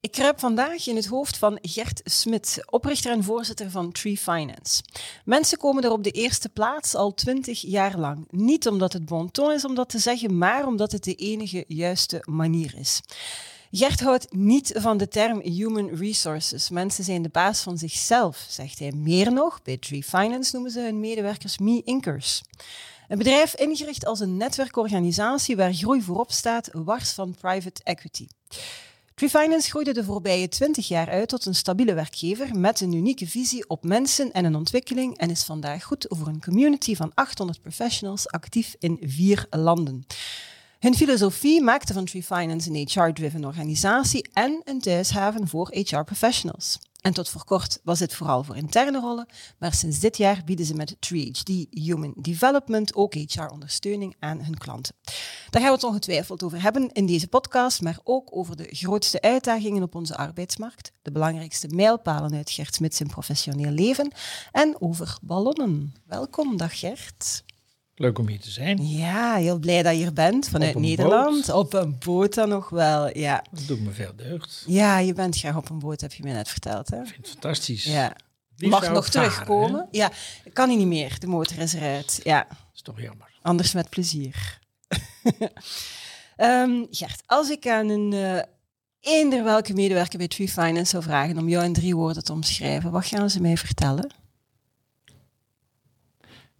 Ik kruip vandaag in het hoofd van Gert Smit, oprichter en voorzitter van Tree Finance. Mensen komen er op de eerste plaats al twintig jaar lang. Niet omdat het bon ton is om dat te zeggen, maar omdat het de enige juiste manier is. Gert houdt niet van de term human resources. Mensen zijn de baas van zichzelf, zegt hij. Meer nog, bij Tree Finance noemen ze hun medewerkers me-inkers. Een bedrijf ingericht als een netwerkorganisatie waar groei voorop staat, wars van private equity. Finance groeide de voorbije 20 jaar uit tot een stabiele werkgever met een unieke visie op mensen en een ontwikkeling en is vandaag goed voor een community van 800 professionals actief in vier landen. Hun filosofie maakte van Tree Finance een HR-driven organisatie en een thuishaven voor HR-professionals. En tot voor kort was dit vooral voor interne rollen, maar sinds dit jaar bieden ze met 3HD Human Development ook HR-ondersteuning aan hun klanten. Daar gaan we het ongetwijfeld over hebben in deze podcast, maar ook over de grootste uitdagingen op onze arbeidsmarkt, de belangrijkste mijlpalen uit Gert Smit zijn professioneel leven en over ballonnen. Welkom, dag Gert. Leuk om hier te zijn. Ja, heel blij dat je hier bent vanuit Nederland. Op een boot dan nog wel, ja. Dat doet me veel deugd. Ja, je bent graag op een boot, heb je me net verteld. Hè? Ik vind het fantastisch. Ja. Mag nog terugkomen? Ja, kan hij niet meer. De motor is eruit. Ja. Dat is toch jammer. Anders met plezier. um, Gert, als ik aan een uh, eender welke medewerker bij Tree Finance zou vragen om jou in drie woorden te omschrijven, wat gaan ze mij vertellen?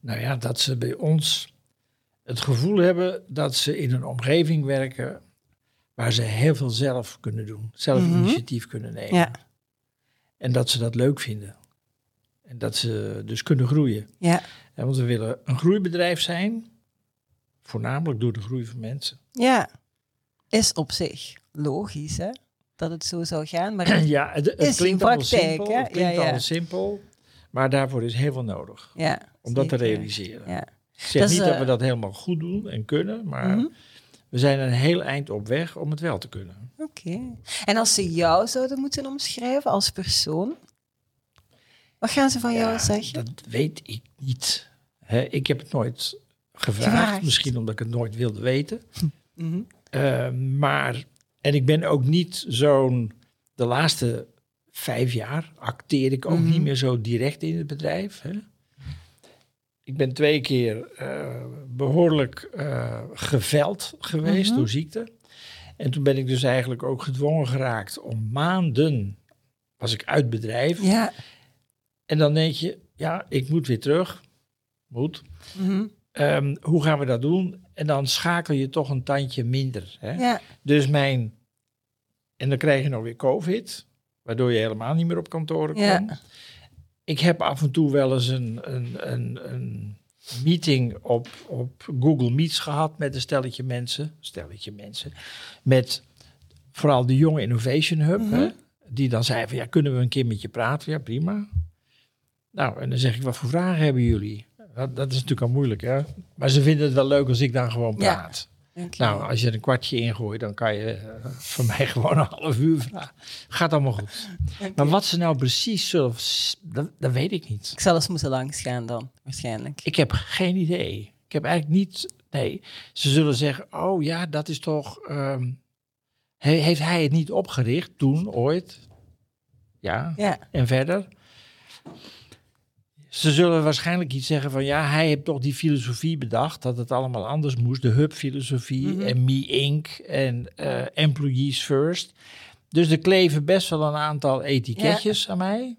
Nou ja, dat ze bij ons het gevoel hebben dat ze in een omgeving werken waar ze heel veel zelf kunnen doen, zelf mhm. initiatief kunnen nemen. Ja. En dat ze dat leuk vinden. En dat ze dus kunnen groeien. Ja. En want we willen een groeibedrijf zijn, voornamelijk door de groei van mensen. Ja, is op zich logisch, hè? Dat het zo zou gaan, maar ja, het, het klinkt praktijk, simpel, Het klinkt ja, ja. simpel, maar daarvoor is heel veel nodig. Ja om dat te realiseren. Ja. Ik zeg niet dat we eh, dat helemaal goed doen en kunnen, maar mhm. we zijn een heel eind op weg om het wel te kunnen. Oké. En als ze jou zouden moeten omschrijven als persoon, wat gaan ze van jou zeggen? Dat weet ik niet. ik heb het nooit gevraagd, misschien omdat ik het nooit wilde weten. Mhm. Eh, maar, en ik ben ook niet zo'n, de laatste vijf jaar acteer ik ook mhm. niet meer zo direct in het bedrijf. Ik ben twee keer uh, behoorlijk uh, geveld geweest mhm. door ziekte. En toen ben ik dus eigenlijk ook gedwongen geraakt om maanden was ik uit bedrijf. Ja. En dan denk je, ja, ik moet weer terug. Moet. Mhm. Ehm, hoe gaan we dat doen? En dan schakel je toch een tandje minder. Hè? Ja. Dus mijn... En dan krijg je nog weer COVID, waardoor je helemaal niet meer op kantoor kan. Ja ik heb af en toe wel eens een, een, een, een meeting op, op Google Meets gehad met een stelletje mensen. Stelletje mensen. Met vooral de jonge Innovation Hub. hè, mhm. die dan zei van ja, kunnen we een keer met je praten? Ja, prima. Nou, en dan zeg ik, wat voor vragen hebben jullie? Dat, dat is natuurlijk al moeilijk, hè? Maar ze vinden het wel leuk als ik dan gewoon praat. Nou, als je er een kwartje ingooit, dan kan je uh, voor mij gewoon een half uur vragen. Gaat allemaal goed. Maar wat ze nou precies zullen, dat, dat, weet ik niet. Ik zal eens moeten langs gaan dan, waarschijnlijk. Ik heb geen idee. Ik heb eigenlijk niet, nee. Ze zullen zeggen, oh ja, dat is toch, ehm, heeft hij het niet opgericht toen, ooit? Ja, ja. en verder? Ze zullen waarschijnlijk iets zeggen van ja, hij heeft toch die filosofie bedacht dat het allemaal anders moest. De hub-filosofie mhm. en Me Inc. en uh, Employees First. Dus er kleven best wel een aantal etiketjes aan mij.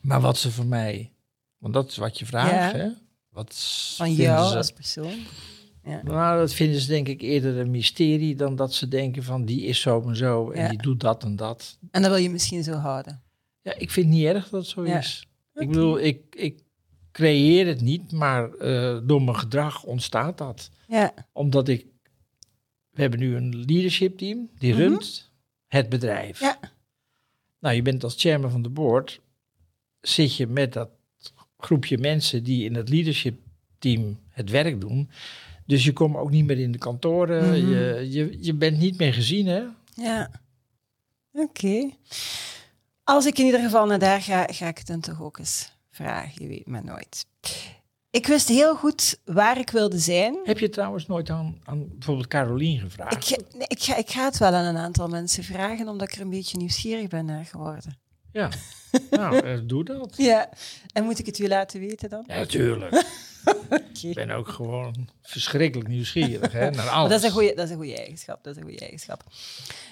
Maar wat ze van mij, want dat is wat je vraagt, hè? Wat van jou ze, als persoon? Ja. Nou, dat vinden ze denk ik eerder een mysterie dan dat ze denken van die is zo en zo en die doet dat en dat. En dat wil je misschien zo houden. Ja, ik vind het niet erg dat het zo is. Ik bedoel, ik, ik creëer het niet, maar uh, door mijn gedrag ontstaat dat. Ja. Omdat ik, we hebben nu een leadership team, die mm runt het bedrijf. Ja. Nou, je bent als chairman van de board, zit je met dat groepje mensen die in het leadership team het werk doen. Dus je komt ook niet meer in de kantoren. Mhm. je, je, je bent niet meer gezien, hè? Ja. Oké. Als ik in ieder geval naar daar ga, ga ik het dan toch ook eens vragen. Je weet maar nooit. Ik wist heel goed waar ik wilde zijn. Heb je trouwens nooit aan, aan bijvoorbeeld Carolien gevraagd? Ik, nee, ik, ga, ik ga het wel aan een aantal mensen vragen, omdat ik er een beetje nieuwsgierig ben naar geworden. Ja. nou, eh, doe dat. Ja. En moet ik het u laten weten dan? Ja, natuurlijk. Ik ben ook gewoon verschrikkelijk nieuwsgierig hè, naar alles. dat is, een goede, dat is een goede eigenschap. Dat is een goede eigenschap.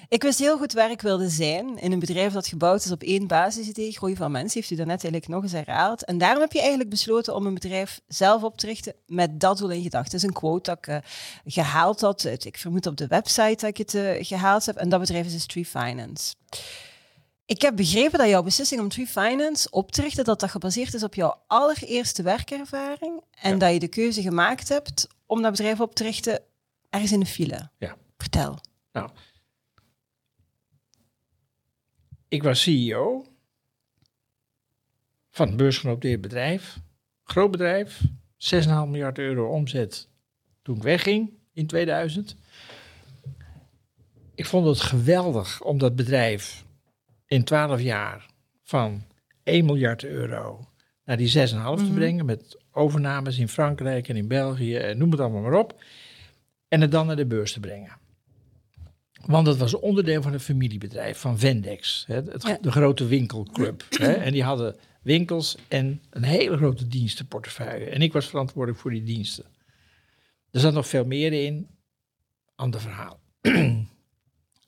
Ik wist heel goed waar ik wilde zijn. In een bedrijf dat gebouwd is op één basisidee, groei van mensen, heeft u daarnet eigenlijk nog eens herhaald. En daarom heb je eigenlijk besloten om een bedrijf zelf op te richten met dat doel in gedachten. Dat is een quote dat ik eh, gehaald had. Ik vermoed op de website dat ik het eh, gehaald heb. En dat bedrijf is Tree Finance. Ik heb begrepen dat jouw beslissing om Tree Finance op te richten, dat dat gebaseerd is op jouw allereerste werkervaring. En Ja. dat je de keuze gemaakt hebt om dat bedrijf op te richten ergens in de file. Ja. Vertel. Nou, ik was CEO van een beursgenoteerd bedrijf. Groot bedrijf, 6,5 miljard euro omzet toen ik wegging in 2000. Ik vond het geweldig om dat bedrijf in 12 jaar van 1 miljard euro naar die 6,5 te Mhm. brengen. Met overnames in Frankrijk en in België en noem het allemaal maar op. En het dan naar de beurs te brengen. Want het was onderdeel van een familiebedrijf van Vendex, hè, het, Ja. de grote winkelclub. hè, en die hadden winkels en een hele grote dienstenportefeuille. En ik was verantwoordelijk voor die diensten. Er zat nog veel meer in, ander verhaal.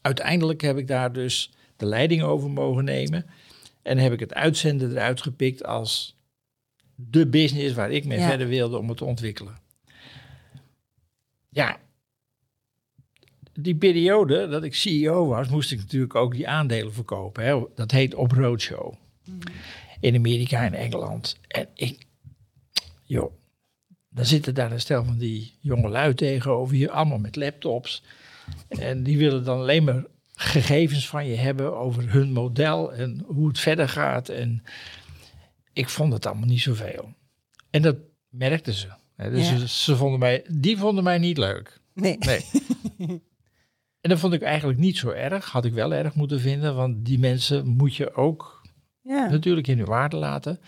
Uiteindelijk heb ik daar dus de leiding over mogen nemen. En heb ik het uitzenden eruit gepikt als de business waar ik mee Ja. verder wilde om het te ontwikkelen. Ja, die periode dat ik CEO was, moest ik natuurlijk ook die aandelen verkopen. Hè. Dat heet op roadshow. In Amerika en Engeland. En ik, joh, dan zitten daar een stel van die jonge lui tegenover je, allemaal met laptops. En die willen dan alleen maar gegevens van je hebben over hun model en hoe het verder gaat. En ik vond het allemaal niet zoveel. En dat merkten ze. Hè. Dus Ja. ze, ze vonden mij, die vonden mij niet leuk. Nee. Nee. en dat vond ik eigenlijk niet zo erg. Had ik wel erg moeten vinden, want die mensen moet je ook Ja. natuurlijk in hun waarde laten.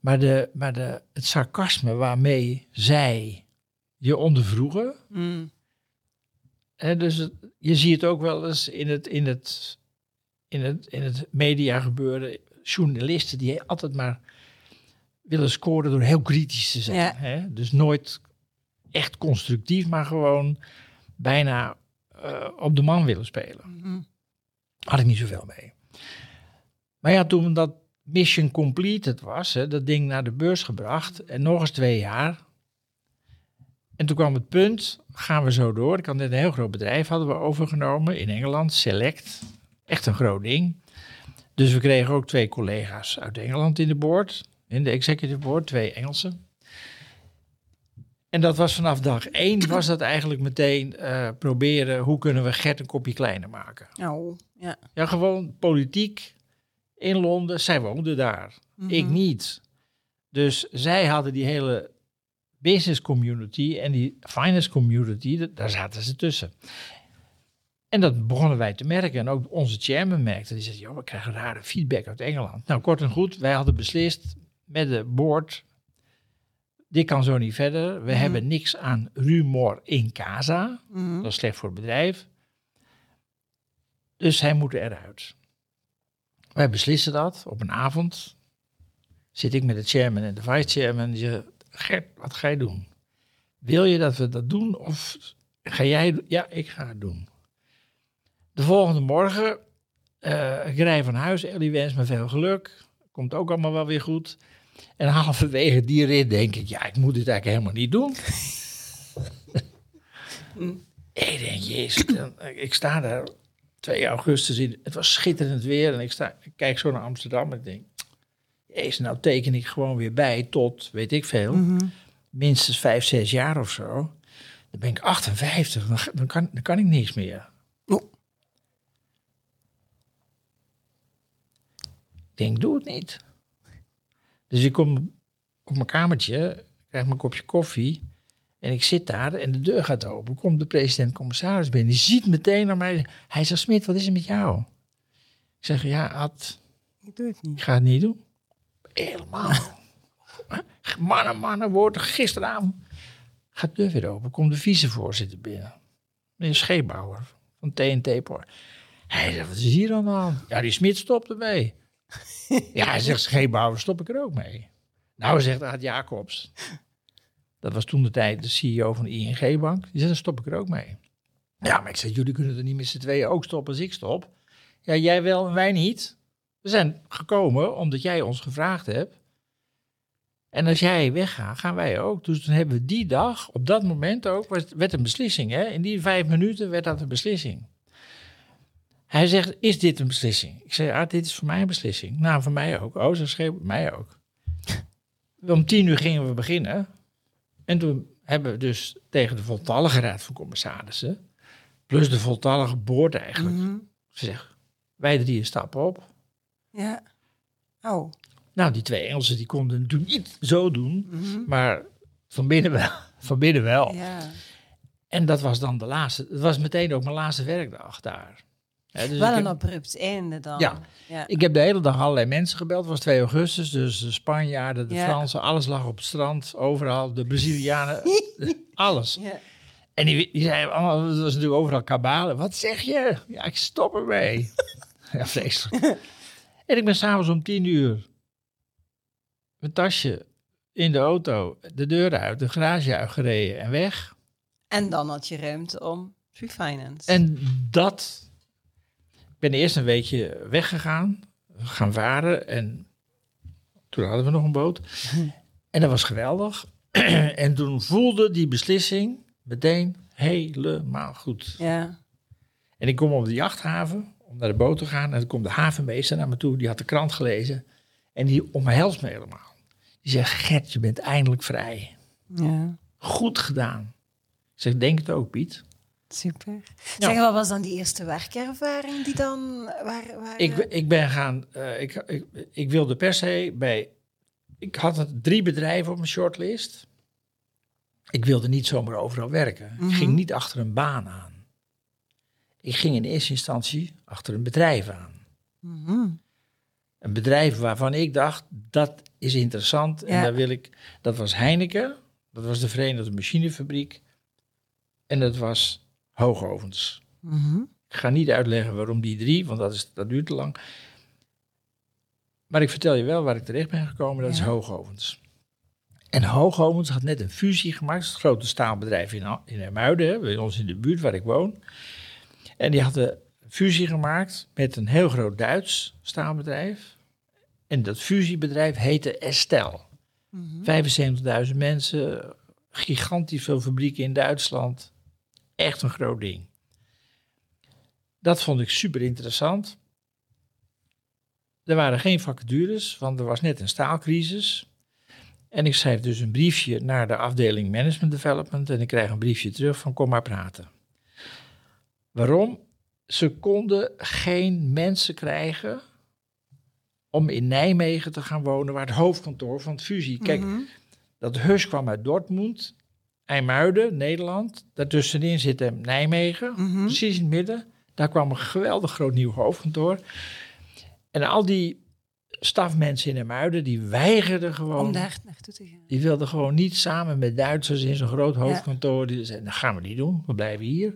Maar, de, maar de, het sarcasme waarmee zij je ondervroegen. Mm. Dus het- je ziet het ook wel eens in het, in het, in het, in het media gebeuren. Journalisten die altijd maar willen scoren door heel kritisch te zijn. Ja. Dus nooit echt constructief, maar gewoon bijna eh, op de man willen spelen. Mhm. Had ik niet zoveel mee. Maar ja, toen dat mission completed was, hè, dat ding naar de beurs gebracht en nog eens twee jaar. En toen kwam het punt, gaan we zo door. Ik had net een heel groot bedrijf hadden we overgenomen in Engeland, Select. Echt een groot ding. Dus we kregen ook twee collega's uit Engeland in de board, in de executive board, twee Engelsen. En dat was vanaf dag één, was dat eigenlijk meteen eh, proberen, hoe kunnen we Gert een kopje kleiner maken. Oh, ja. Ja, gewoon politiek in Londen. Zij woonde daar. Mhm. Ik niet. Dus zij hadden die hele business community en die finance community, daar zaten ze tussen. En dat begonnen wij te merken. En ook onze chairman merkte, die zei, joh, we krijgen rare feedback uit Engeland. Nou, kort en goed, wij hadden beslist met de board, dit kan zo niet verder. We Mhm. hebben niks aan rumor in casa. Mhm. Dat is slecht voor het bedrijf. Dus hij moet eruit. Wij beslissen dat op een avond. Zit ik met de chairman en de vice chairman. Die zeggen, Gert, wat ga je doen? Wil je dat we dat doen of ga jij... Ja, ik ga het doen. De volgende morgen, eh, ik rij van huis. Ellie wens me veel geluk. Komt ook allemaal wel weer goed. En halverwege die rit denk ik, ja, ik moet dit eigenlijk helemaal niet doen. Ik denk, jezus, ik sta daar 2 augustus in. Het was schitterend weer en ik, sta, kijk zo naar Amsterdam en ik denk, jezus, nou teken ik gewoon weer bij tot, weet ik veel, Mhm. minstens 5, 6 jaar of zo. Dan ben ik 58, dan, ga- dan, kan, dan kan ik niks meer. Oh. Ik denk, doe het niet. Dus ik kom op mijn kamertje, krijg mijn kopje koffie. En ik zit daar en de deur gaat open. Komt de president-commissaris binnen. Die ziet meteen naar mij. Hij zegt, Smit, wat is er met jou? Ik zeg, ja, Ad, Ik doe het niet. ik ga het niet doen. Helemaal. mannen, mannen, woorden. Gisteravond gaat de deur weer open. Komt de vicevoorzitter binnen. Meneer Scheepbouwer van TNT Poort. Hij zegt, wat is hier aan de hand? Ja, die Smit stopt ermee. ja, hij zegt, Scheepbouwer, stop ik er ook mee. Nou, zegt Aad Jacobs. Dat was toen de tijd de CEO van de ING-bank. Die zegt, dan stop ik er ook mee. Ja, maar ik zeg, jullie kunnen er niet met z'n tweeën ook stoppen als ik stop. Ja, jij wel en wij niet. We zijn gekomen omdat jij ons gevraagd hebt. En als jij weggaat, gaan wij ook. Dus toen hebben we die dag, op dat moment ook, werd een beslissing. Hè? In die vijf minuten werd dat een beslissing. Hij zegt, is dit een beslissing? Ik zei, ah, dit is voor mij een beslissing. Nou, voor mij ook. Oh, ze schreef mij ook. Om tien uur gingen we beginnen. En toen hebben we dus tegen de voltallige raad van commissarissen, plus de voltallige boord eigenlijk, gezegd, wij drieën stappen op. Ja. Oh. Nou, die twee Engelsen die konden natuurlijk niet zo doen, maar van binnen wel. Van binnen wel. Ja. En dat was dan de laatste. Het was meteen ook mijn laatste werkdag daar. Dus Wel een heb- abrupt einde dan. Ja. ja. Ik heb de hele dag allerlei mensen gebeld. Het was 2 augustus, dus de Spanjaarden, de Ja. Fransen, alles lag op het strand, overal. De Brazilianen, alles. Ja. En die, die zeiden allemaal, dat was natuurlijk overal kabalen. Wat zeg je? Ja, ik stop ermee. ja, vreselijk. En ik ben s'avonds om tien uur mijn tasje in de auto, de deur uit, de garage uitgereden en weg. En dan had je ruimte om Tree Finance. En dat, ik ben eerst een weekje weggegaan, gaan varen en toen hadden we nog een boot. En dat was geweldig. en toen voelde die beslissing meteen helemaal goed. Ja. En ik kom op de jachthaven om naar de boot te gaan. En dan komt de havenmeester naar me toe. Die had de krant gelezen. En die omhelst me helemaal. Die zegt, Gert, je bent eindelijk vrij. Ja. Goed gedaan. Ik zeg, denk het ook, Piet. Super. Ja. Zeg, wat was dan die eerste werkervaring die dan... Waar, waar, Ik, ik ben gaan... eh, ik, ik, ik wilde per se bij... Ik had drie bedrijven op mijn shortlist. Ik wilde niet zomaar overal werken. Mhm. Ik ging niet achter een baan aan. Ik ging in eerste instantie achter een bedrijf aan. Mhm. Een bedrijf waarvan ik dacht, dat is interessant. En Ja. daar wil ik. Dat was Heineken, dat was de Verenigde Machinefabriek. En dat was Hoogovens. Mhm. Ik ga niet uitleggen waarom die drie, want dat, is, dat duurt te lang. Maar ik vertel je wel waar ik terecht ben gekomen, dat is. Hoogovens. En Hoogovens had net een fusie gemaakt. Het grote staalbedrijf in, in Hermuiden, bij ons in de buurt waar ik woon. En die had een fusie gemaakt met een heel groot Duits staalbedrijf. En dat fusiebedrijf heette Estel. Mhm. 75.000 mensen, gigantisch veel fabrieken in Duitsland. Echt een groot ding. Dat vond ik super interessant. Er waren geen vacatures, want er was net een staalcrisis. En ik schrijf dus een briefje naar de afdeling Management Development en ik krijg een briefje terug van kom maar praten. Waarom? Ze konden geen mensen krijgen om in Nijmegen te gaan wonen, waar het hoofdkantoor van het fusie. Kijk, Mhm. dat Hus kwam uit Dortmund, IJmuiden, Nederland. Daartussenin zit Nijmegen, Mhm. precies in het midden. Daar kwam een geweldig groot nieuw hoofdkantoor. En al die stafmensen in IJmuiden, die weigerden gewoon... Om daar naartoe te gaan. Die wilden gewoon niet samen met Duitsers in zo'n groot hoofdkantoor. Die zeiden, dat gaan we niet doen, we blijven hier.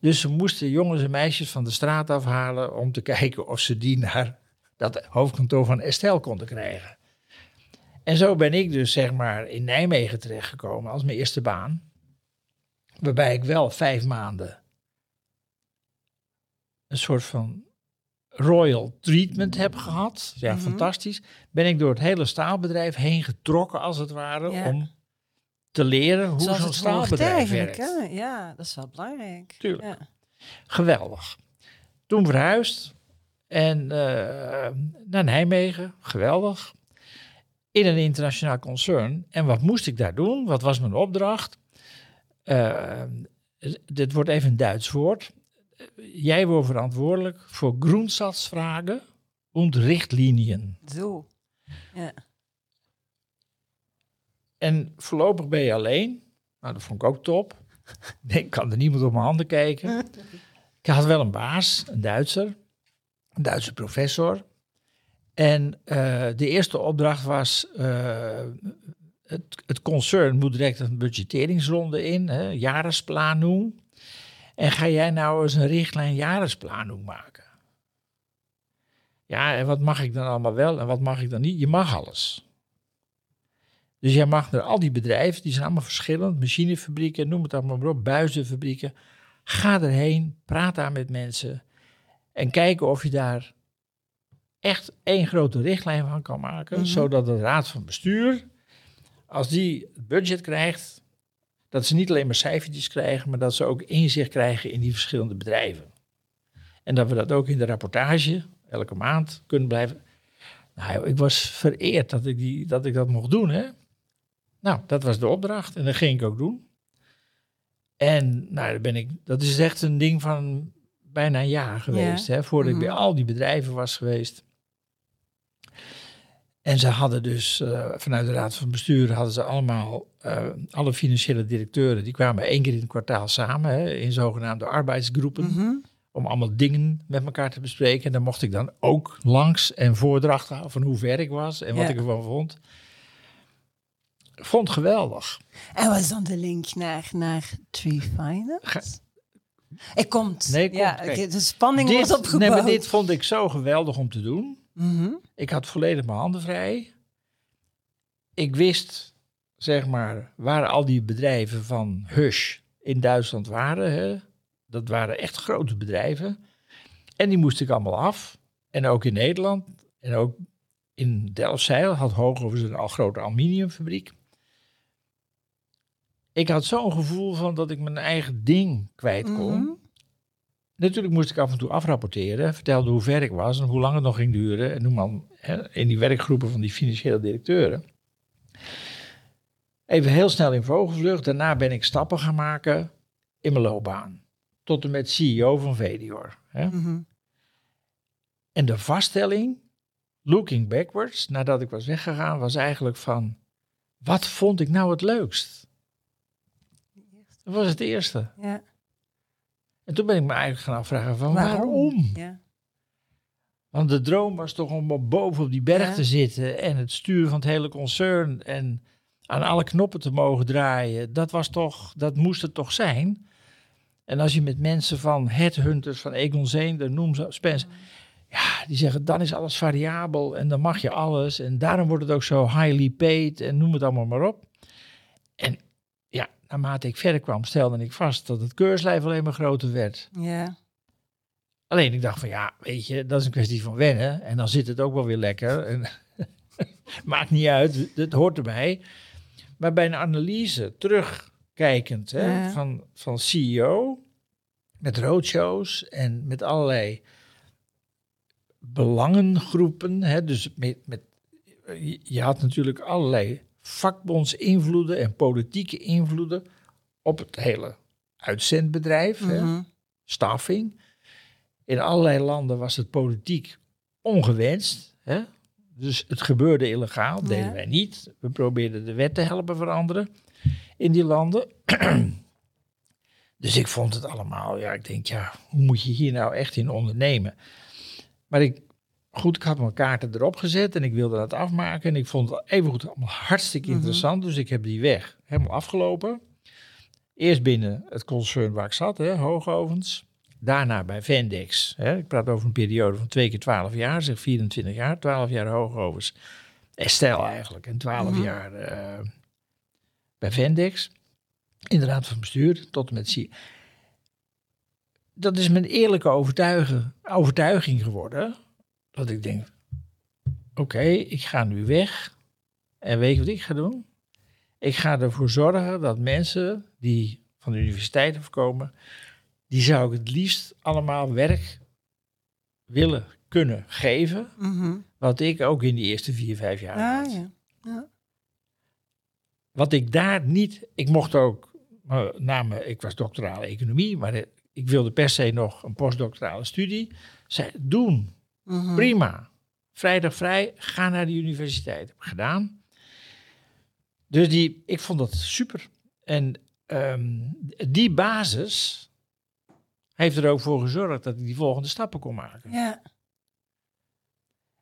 Dus ze moesten jongens en meisjes van de straat afhalen om te kijken of ze die naar dat hoofdkantoor van Estel konden krijgen. En zo ben ik dus zeg maar in Nijmegen terechtgekomen als mijn eerste baan. Waarbij ik wel vijf maanden een soort van royal treatment heb gehad. Ja, Mhm. fantastisch. Ben ik door het hele staalbedrijf heen getrokken als het ware Ja. om te leren hoe zo'n staalbedrijf werkt. Hè? Ja, dat is wel belangrijk. Tuurlijk. Ja. Geweldig. Toen verhuisd en eh, naar Nijmegen. Geweldig. In een internationaal concern. En wat moest ik daar doen? Wat was mijn opdracht? Eh, dit wordt even een Duits woord. Jij wordt verantwoordelijk voor Grundsatzfragen und Richtlinien. Zo. Ja. En voorlopig ben je alleen. Nou, dat vond ik ook top. ik kan er niemand op mijn handen kijken. Ik had wel een baas, een Duitser, een Duitse professor. En uh, de eerste opdracht was, uh, het, het, concern moet direct een budgetteringsronde in, hè, jarensplanung. En ga jij nou eens een richtlijn jarensplanung maken? Ja, en wat mag ik dan allemaal wel en wat mag ik dan niet? Je mag alles. Dus jij mag naar al die bedrijven, die zijn allemaal verschillend, machinefabrieken, noem het allemaal maar op, buizenfabrieken. Ga erheen, praat daar met mensen en kijken of je daar echt één grote richtlijn van kan maken, mhm. zodat de raad van bestuur, als die het budget krijgt, dat ze niet alleen maar cijfertjes krijgen, maar dat ze ook inzicht krijgen in die verschillende bedrijven. En dat we dat ook in de rapportage elke maand kunnen blijven. Nou, ik was vereerd dat ik, die, dat, ik dat mocht doen. Hè? Nou, dat was de opdracht en dat ging ik ook doen. En nou, ben ik, dat is echt een ding van bijna een jaar geweest, hè, voordat ik bij mhm. al die bedrijven was geweest. En ze hadden dus uh, vanuit de Raad van Bestuur hadden ze allemaal, uh, alle financiële directeuren, die kwamen één keer in het kwartaal samen hè, in zogenaamde arbeidsgroepen. Mhm. Om allemaal dingen met elkaar te bespreken. En daar mocht ik dan ook langs en voordrachten van hoe ver ik was en wat ik ervan vond. Vond geweldig. En was dan de link naar, naar Tree Finance? ik komt. Nee, komt. Ja, de spanning dit, wordt opgebouwd. Nee, maar dit vond ik zo geweldig om te doen. Mhm. Ik had volledig mijn handen vrij. Ik wist, zeg maar, waar al die bedrijven van Hush in Duitsland waren. Hè. Dat waren echt grote bedrijven. En die moest ik allemaal af. En ook in Nederland. En ook in Delfzijl had Hoogovens een al grote aluminiumfabriek. Ik had zo'n gevoel van dat ik mijn eigen ding kwijt kon. Mhm. Natuurlijk moest ik af en toe afrapporteren, vertelde hoe ver ik was en hoe lang het nog ging duren. En noem man in die werkgroepen van die financiële directeuren. Even heel snel in vogelvlucht. Daarna ben ik stappen gaan maken in mijn loopbaan. Tot en met CEO van Vedior. Hè. Mhm. En de vaststelling, looking backwards, nadat ik was weggegaan, was eigenlijk van... Wat vond ik nou het leukst? Dat was het eerste. Ja. En toen ben ik me eigenlijk gaan afvragen van waarom? Ja. Want de droom was toch om boven op die berg te zitten en het sturen van het hele concern en aan alle knoppen te mogen draaien. Dat was toch, dat moest het toch zijn. En als je met mensen van headhunters, van Egon Zeen, noem ze Spence, ja, die zeggen dan is alles variabel en dan mag je alles en daarom wordt het ook zo highly paid en noem het allemaal maar op. En naarmate ik verder kwam, stelde ik vast dat het keurslijf alleen maar groter werd. Ja. Alleen ik dacht van ja, weet je, dat is een kwestie van wennen. En dan zit het ook wel weer lekker. En maakt niet uit, het hoort erbij. Maar bij een analyse, terugkijkend hè, van, van CEO, met roadshows en met allerlei belangengroepen. Hè, dus met, met, je had natuurlijk allerlei vakbondsinvloeden en politieke invloeden op het hele uitzendbedrijf, hè, mhm. staffing. In allerlei landen was het politiek ongewenst. Hè? Dus het gebeurde illegaal, deden wij niet. We probeerden de wet te helpen veranderen in die landen. dus ik vond het allemaal, ja, ik denk, ja, hoe moet je hier nou echt in ondernemen? Maar ik goed, ik had mijn kaarten erop gezet en ik wilde dat afmaken. En ik vond het even goed allemaal hartstikke mhm. interessant. Dus ik heb die weg helemaal afgelopen. Eerst binnen het concern waar ik zat, hè, Hoogovens. Daarna bij Vendex. Hè. Ik praat over een periode van twee keer twaalf jaar, zeg 24 jaar. 12 jaar Hoogovens. Estelle eigenlijk. En 12 mhm. jaar uh, bij Vendex. In de raad van bestuur tot en met C. Dat is mijn eerlijke overtuiging geworden dat ik denk, oké, ik ga nu weg. En weet je wat ik ga doen? Ik ga ervoor zorgen dat mensen die van de universiteit afkomen, die zou ik het liefst allemaal werk willen kunnen geven. Mhm. Wat ik ook in die eerste vier, vijf jaar ah, had. Ja. Ja. Wat ik daar niet, ik mocht ook, uh, namen, ik was doctorale economie, maar ik wilde per se nog een postdoctorale studie. Zij doen Mhm. Prima. Vrijdag vrij, ga naar de universiteit. Heb ik gedaan. Dus die, ik vond dat super. En ehm, die basis heeft er ook voor gezorgd dat ik die volgende stappen kon maken. Ja.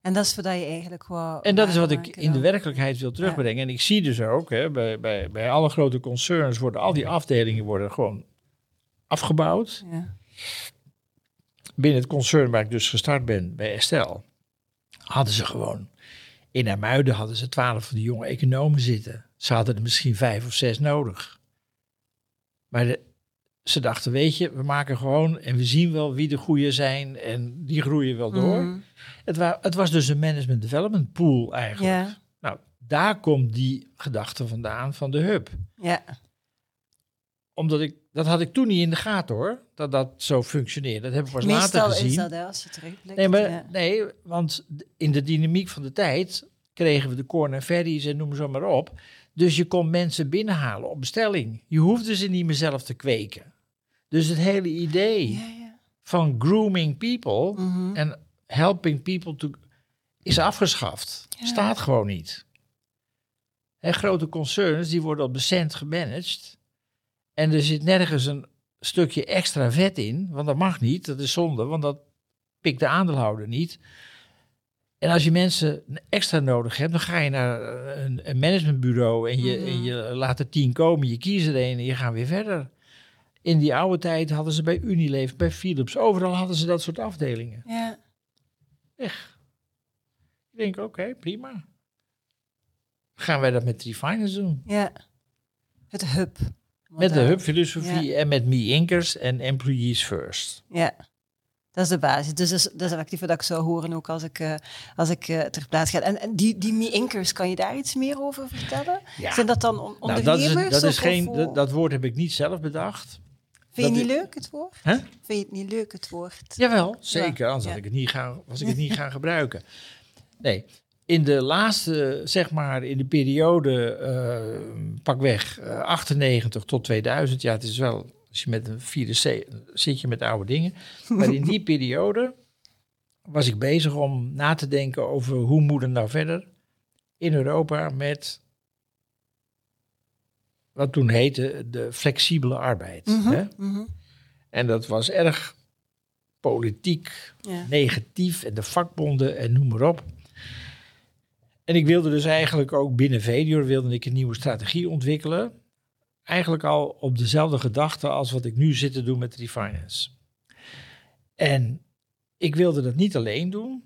En dat is wat je eigenlijk gewoon. En dat is wat ik in de werkelijkheid wil terugbrengen. En ik zie dus ook, hè, bij, bij, bij alle grote concerns worden al die afdelingen worden gewoon afgebouwd. Ja. Binnen het concern waar ik dus gestart ben, bij Estelle, hadden ze gewoon in Amuiden hadden ze twaalf van die jonge economen zitten. Ze hadden er misschien vijf of zes nodig. Maar de, ze dachten, weet je, we maken gewoon en we zien wel wie de goede zijn en die groeien wel door. Mhm. het, wa het, was dus een management development pool eigenlijk. Nou, daar komt die gedachte vandaan van de hub. Ja. Omdat ik, dat had ik toen niet in de gaten hoor, dat dat zo functioneerde. Dat heb ik pas later gezien. Is dat, als je terugblikt. Nee, maar, nee, want in de dynamiek van de tijd kregen we de corn en ferries en noem zo maar op. Dus je kon mensen binnenhalen op bestelling. Je hoefde ze niet meer zelf te kweken. Dus het hele idee ja, ja. van grooming people mhm. en helping people to is afgeschaft. Staat gewoon niet. En grote concerns die worden op de cent gemanaged. En er zit nergens een stukje extra vet in, want dat mag niet. Dat is zonde, want dat pikt de aandeelhouder niet. En als je mensen extra nodig hebt, dan ga je naar een, een managementbureau en je, en mhm. je laat er tien komen, je kiest er een en je gaat weer verder. In die oude tijd hadden ze bij Unilever, bij Philips, overal hadden ze dat soort afdelingen. Ja. Echt. Ik denk, oké, prima. Gaan wij dat met Refiners doen? Ja. Het hub. Met de hub-filosofie en met me-inkers en employees first. Ja. Dat is de basis. Dus dat is, dat is actief wat ik zou horen ook als ik, uh, als ik uh, ter plaatse ga. En, en die, die me-inkers, kan je daar iets meer over vertellen? Ja. Zijn dat dan on nou, dat, is, dat, is geen, dat, dat, woord heb ik niet zelf bedacht. Vind je het niet leuk, het woord? Huh? Vind je het niet leuk, het woord? Jawel, zeker. Anders had ik het niet gaan, was ik het niet gaan gebruiken. Nee, in de laatste, zeg maar, in de periode, uh, pakweg uh, 98 tot 2000, ja, het is wel als je met een C zit je met oude dingen. Maar in die periode was ik bezig om na te denken over hoe moet het nou verder in Europa met wat toen heette de flexibele arbeid. Mhm, hè? Mhm. En dat was erg politiek, negatief en de vakbonden en noem maar op. En ik wilde dus eigenlijk ook binnen Vedior wilde ik een nieuwe strategie ontwikkelen eigenlijk al op dezelfde gedachte als wat ik nu zit te doen met Refinance. En ik wilde dat niet alleen doen.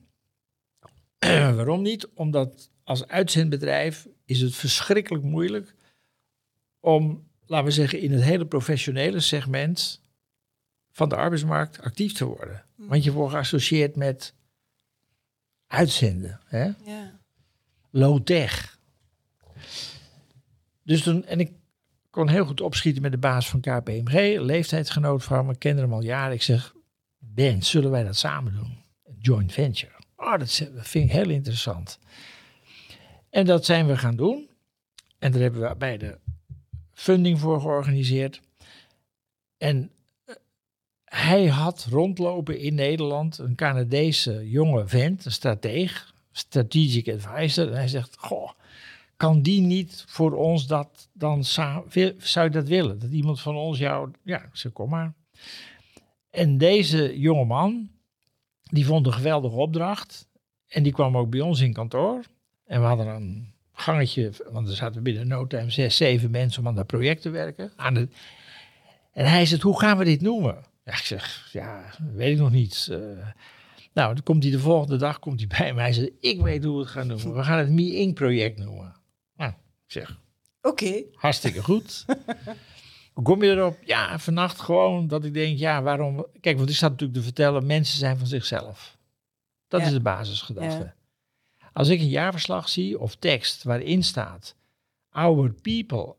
Waarom niet? Omdat als uitzendbedrijf is het verschrikkelijk moeilijk om, laten we zeggen, in het hele professionele segment van de arbeidsmarkt actief te worden. Hmm. Want je wordt geassocieerd met uitzenden. Hè? Ja. Low tech. Dus toen, en ik kon heel goed opschieten met de baas van KPMG, leeftijdsgenoot van me, kende hem al jaren. Ik zeg, Ben, zullen wij dat samen doen? joint venture. Oh, dat vind ik heel interessant. En dat zijn we gaan doen. En daar hebben we bij de funding voor georganiseerd. En eh, hij had rondlopen in Nederland een Canadese jonge vent, een strateeg, strategic advisor. En hij zegt, goh, kan die niet voor ons dat dan zou je dat willen? Dat iemand van ons jou, ja, ze kom maar. En deze jongeman, die vond een geweldige opdracht. En die kwam ook bij ons in kantoor. En we hadden een gangetje, want er zaten binnen no time zes, zeven mensen om aan dat project te werken. Aan de, en hij zegt, hoe gaan we dit noemen? Ja, ik zeg, ja, weet ik nog niet. Uh, nou, dan komt hij de volgende dag komt hij bij mij. Hij zegt, ik weet hoe we het gaan noemen. We gaan het Me Inc. project noemen. Nou, ik zeg. Oké. Hartstikke goed. Hoe kom je erop? Ja, vannacht gewoon dat ik denk, ja, waarom... Kijk, want ik zat natuurlijk te vertellen, mensen zijn van zichzelf. Dat is de basisgedachte. Als ik een jaarverslag zie of tekst waarin staat... Our people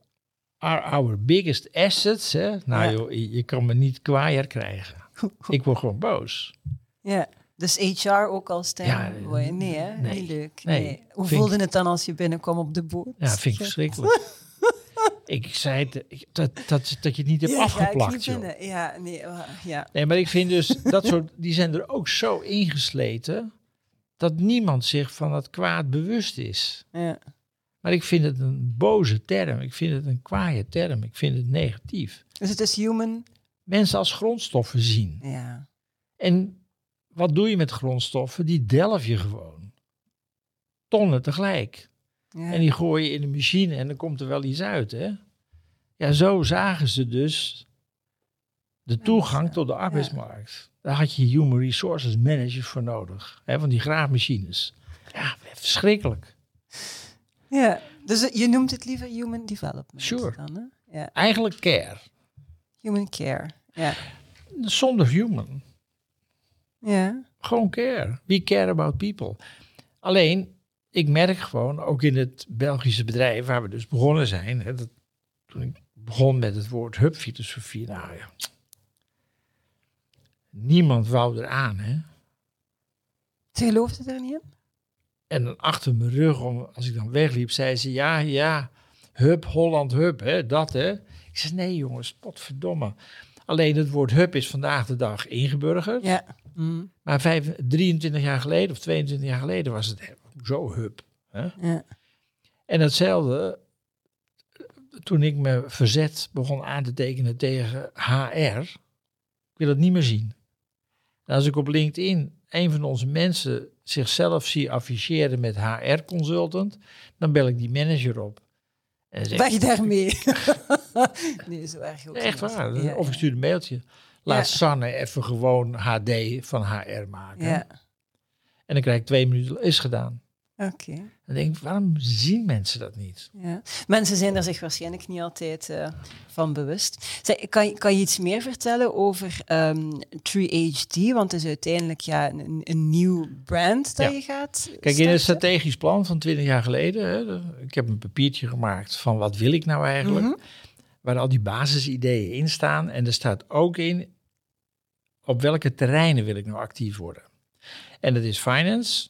are our biggest assets. Hè? Nou joh, je, je, kan me niet kwaaier krijgen. ik word gewoon boos. Ja. Dus HR ook als stem? Ja, nee, hè? Nee, niet leuk. Nee. Hoe voelde het dan als je binnenkwam op de boot? Ja, vind ik verschrikkelijk. ik zei dat, dat, dat je het niet hebt ja, afgeplakt. Ja, ja, nee, ja. Nee, maar ik vind dus dat soort, die zijn er ook zo ingesleten dat niemand zich van het kwaad bewust is. Ja. Maar ik vind het een boze term. Ik vind het een kwaaie term. Ik vind het negatief. Dus het is human. Mensen als grondstoffen zien. Ja. En wat doe je met grondstoffen? Die delf je gewoon. Tonnen tegelijk. ja. En die gooi je in de machine en dan komt er wel iets uit. Hè? Ja, zo zagen ze dus de toegang tot de arbeidsmarkt. Daar had je human resources managers voor nodig. Hè, van die graafmachines. Ja, verschrikkelijk. ja. Dus eh, je noemt het liever human development Sure. dan, hè? Ja. Eigenlijk care. Human care. Ja. Zonder human. Ja. Gewoon care. We care about people. Alleen, ik merk gewoon, ook in het Belgische bedrijf waar we dus begonnen zijn, hè, dat, toen ik begon met het woord hubfilosofie, nou ja, niemand wou eraan. Hè? Ze geloofde er niet in? En dan achter mijn rug, om, als ik dan wegliep, zei ze, ja, ja, hub, Holland hub, hè, dat hè. Ik zei, nee jongens, potverdomme. Alleen het woord hub is vandaag de dag ingeburgerd. Ja. Mm. Maar vijf, 23 jaar geleden of 22 jaar geleden was het zo hub. Hè? Ja. En hetzelfde, toen ik me verzet begon aan te tekenen tegen HR, ik wil het niet meer zien. En als ik op LinkedIn een van onze mensen zichzelf zie afficheren met HR-consultant, dan bel ik die manager op. En dan zeg ik, Weg daarmee. nee, zo erg ook echt waar. Ja, of ik stuur een mailtje. Laat. Sanne even gewoon HD van HR maken. Ja, En dan krijg ik twee minuten, is gedaan. oké. Dan denk ik, waarom zien mensen dat niet? Ja. Mensen zijn er zich waarschijnlijk niet altijd eh, van bewust. Zeg, kan, je- kan je iets meer vertellen over ehm True HD? Want het is uiteindelijk ja, een, een nieuw brand dat Ja. je gaat Kijk, in het strategisch plan van 20 jaar geleden, hè, ik heb een papiertje gemaakt van wat wil ik nou eigenlijk, Mhm. waar al die basisideeën in staan. En er staat ook in op welke terreinen wil ik nou actief worden. En dat is finance,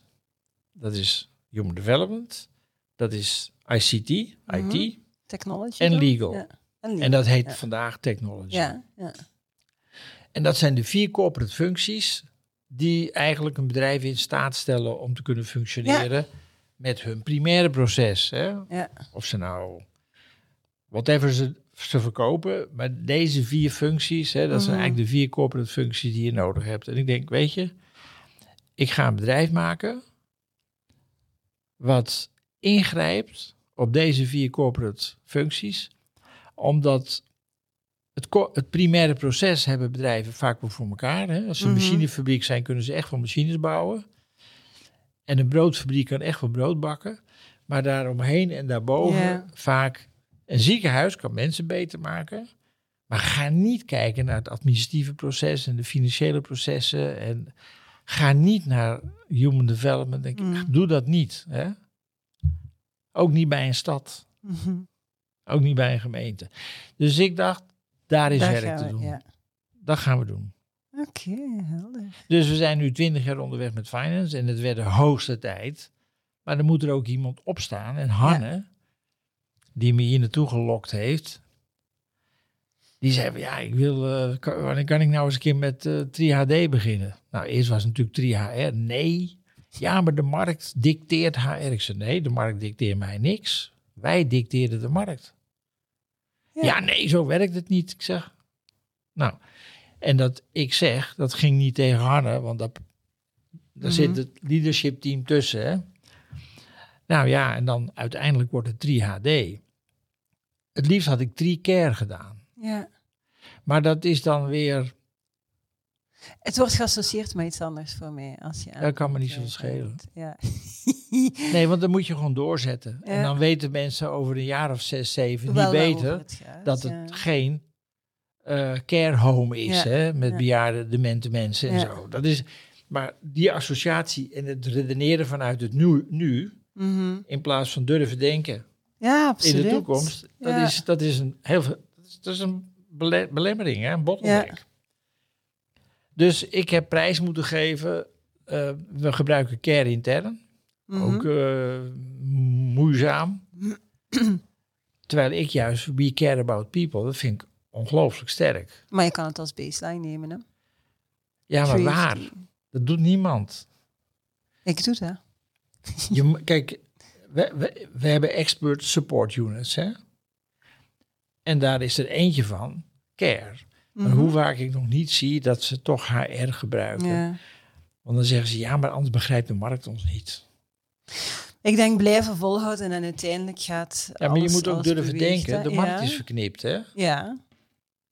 dat is human development, dat is ICT, Mhm. IT Technology. en legal. Ja. En legal. En dat heet Ja. vandaag technology. Ja, ja. En dat zijn de vier corporate functies die eigenlijk een bedrijf in staat stellen om te kunnen functioneren met hun primaire proces. Hè? ja. Of ze nou, whatever ze, ze verkopen, maar deze vier functies, hè, dat zijn Mhm. eigenlijk de vier corporate functies die je nodig hebt. En ik denk, weet je, ik ga een bedrijf maken wat ingrijpt op deze vier corporate functies, omdat het, het primaire proces hebben bedrijven vaak wel voor elkaar. Hè? Als ze een Mhm. machinefabriek zijn, kunnen ze echt wel machines bouwen. En een broodfabriek kan echt wel brood bakken. Maar daaromheen en daarboven vaak een ziekenhuis kan mensen beter maken. Maar ga niet kijken naar het administratieve proces en de financiële processen. En ga niet naar human development. Denk, ik, Mm. Doe dat niet. Hè? Ook niet bij een stad. Mhm. Ook niet bij een gemeente. Dus ik dacht, daar is Daar werk te we, doen. ja. Dat gaan we doen. Oké, helder. Dus we zijn nu twintig jaar onderweg met finance en het werd de hoogste tijd. Maar dan moet er ook iemand opstaan. En Hanne, die me hier naartoe gelokt heeft, die zei van ja, ik wil, eh, kan, wanneer kan ik nou eens een keer met eh 3HD beginnen? Nou, eerst was het natuurlijk 3HR. Nee. Ja, maar de markt dicteert HR. Ik zei nee, de markt dicteert mij niks. Wij dicteren de markt. Ja. nee, zo werkt het niet. Ik zeg, nou, en dat ik zeg, dat ging niet tegen Hanne, want dat, daar Mhm. zit het leadership team tussen. Hè? Nou ja, en dan uiteindelijk wordt het 3HD. Het liefst had ik 3care gedaan. Ja. Maar dat is dan weer, Het wordt geassocieerd met iets anders voor mij. Als je Dat kan me niet eh, schelen. Ja. nee, want dan moet je gewoon doorzetten. En dan weten mensen over een jaar of zes, zeven niet waarover beter het gaat, dat het ja. geen eh care home is, Ja. hè, met Ja. bejaarde, demente mensen en zo. Dat is, maar die associatie en het redeneren vanuit het nu, nu Mhm. in plaats van durven denken Ja, absoluut. in de toekomst, dat, is, dat is een heel veel, dat is, een bele- belemmering, hè, een bottleneck. Dus ik heb prijs moeten geven. eh, we gebruiken care intern, Mhm. ook eh, moeizaam. Terwijl ik juist we care about people, dat vind ik ongelooflijk sterk. Maar je kan het als baseline nemen, hè? Ja, maar 3HD. waar? Dat doet niemand. Ik doe dat. Je, kijk, we, we, we hebben expert support units, hè? En daar is er eentje van, care. Maar Mhm. hoe vaak ik nog niet zie dat ze toch HR gebruiken. Ja. Want dan zeggen ze, ja, maar anders begrijpt de markt ons niet. Ik denk blijven volhouden en uiteindelijk gaat. Ja, maar je moet ook durven denken, de markt ja. is verknipt, hè? Ja,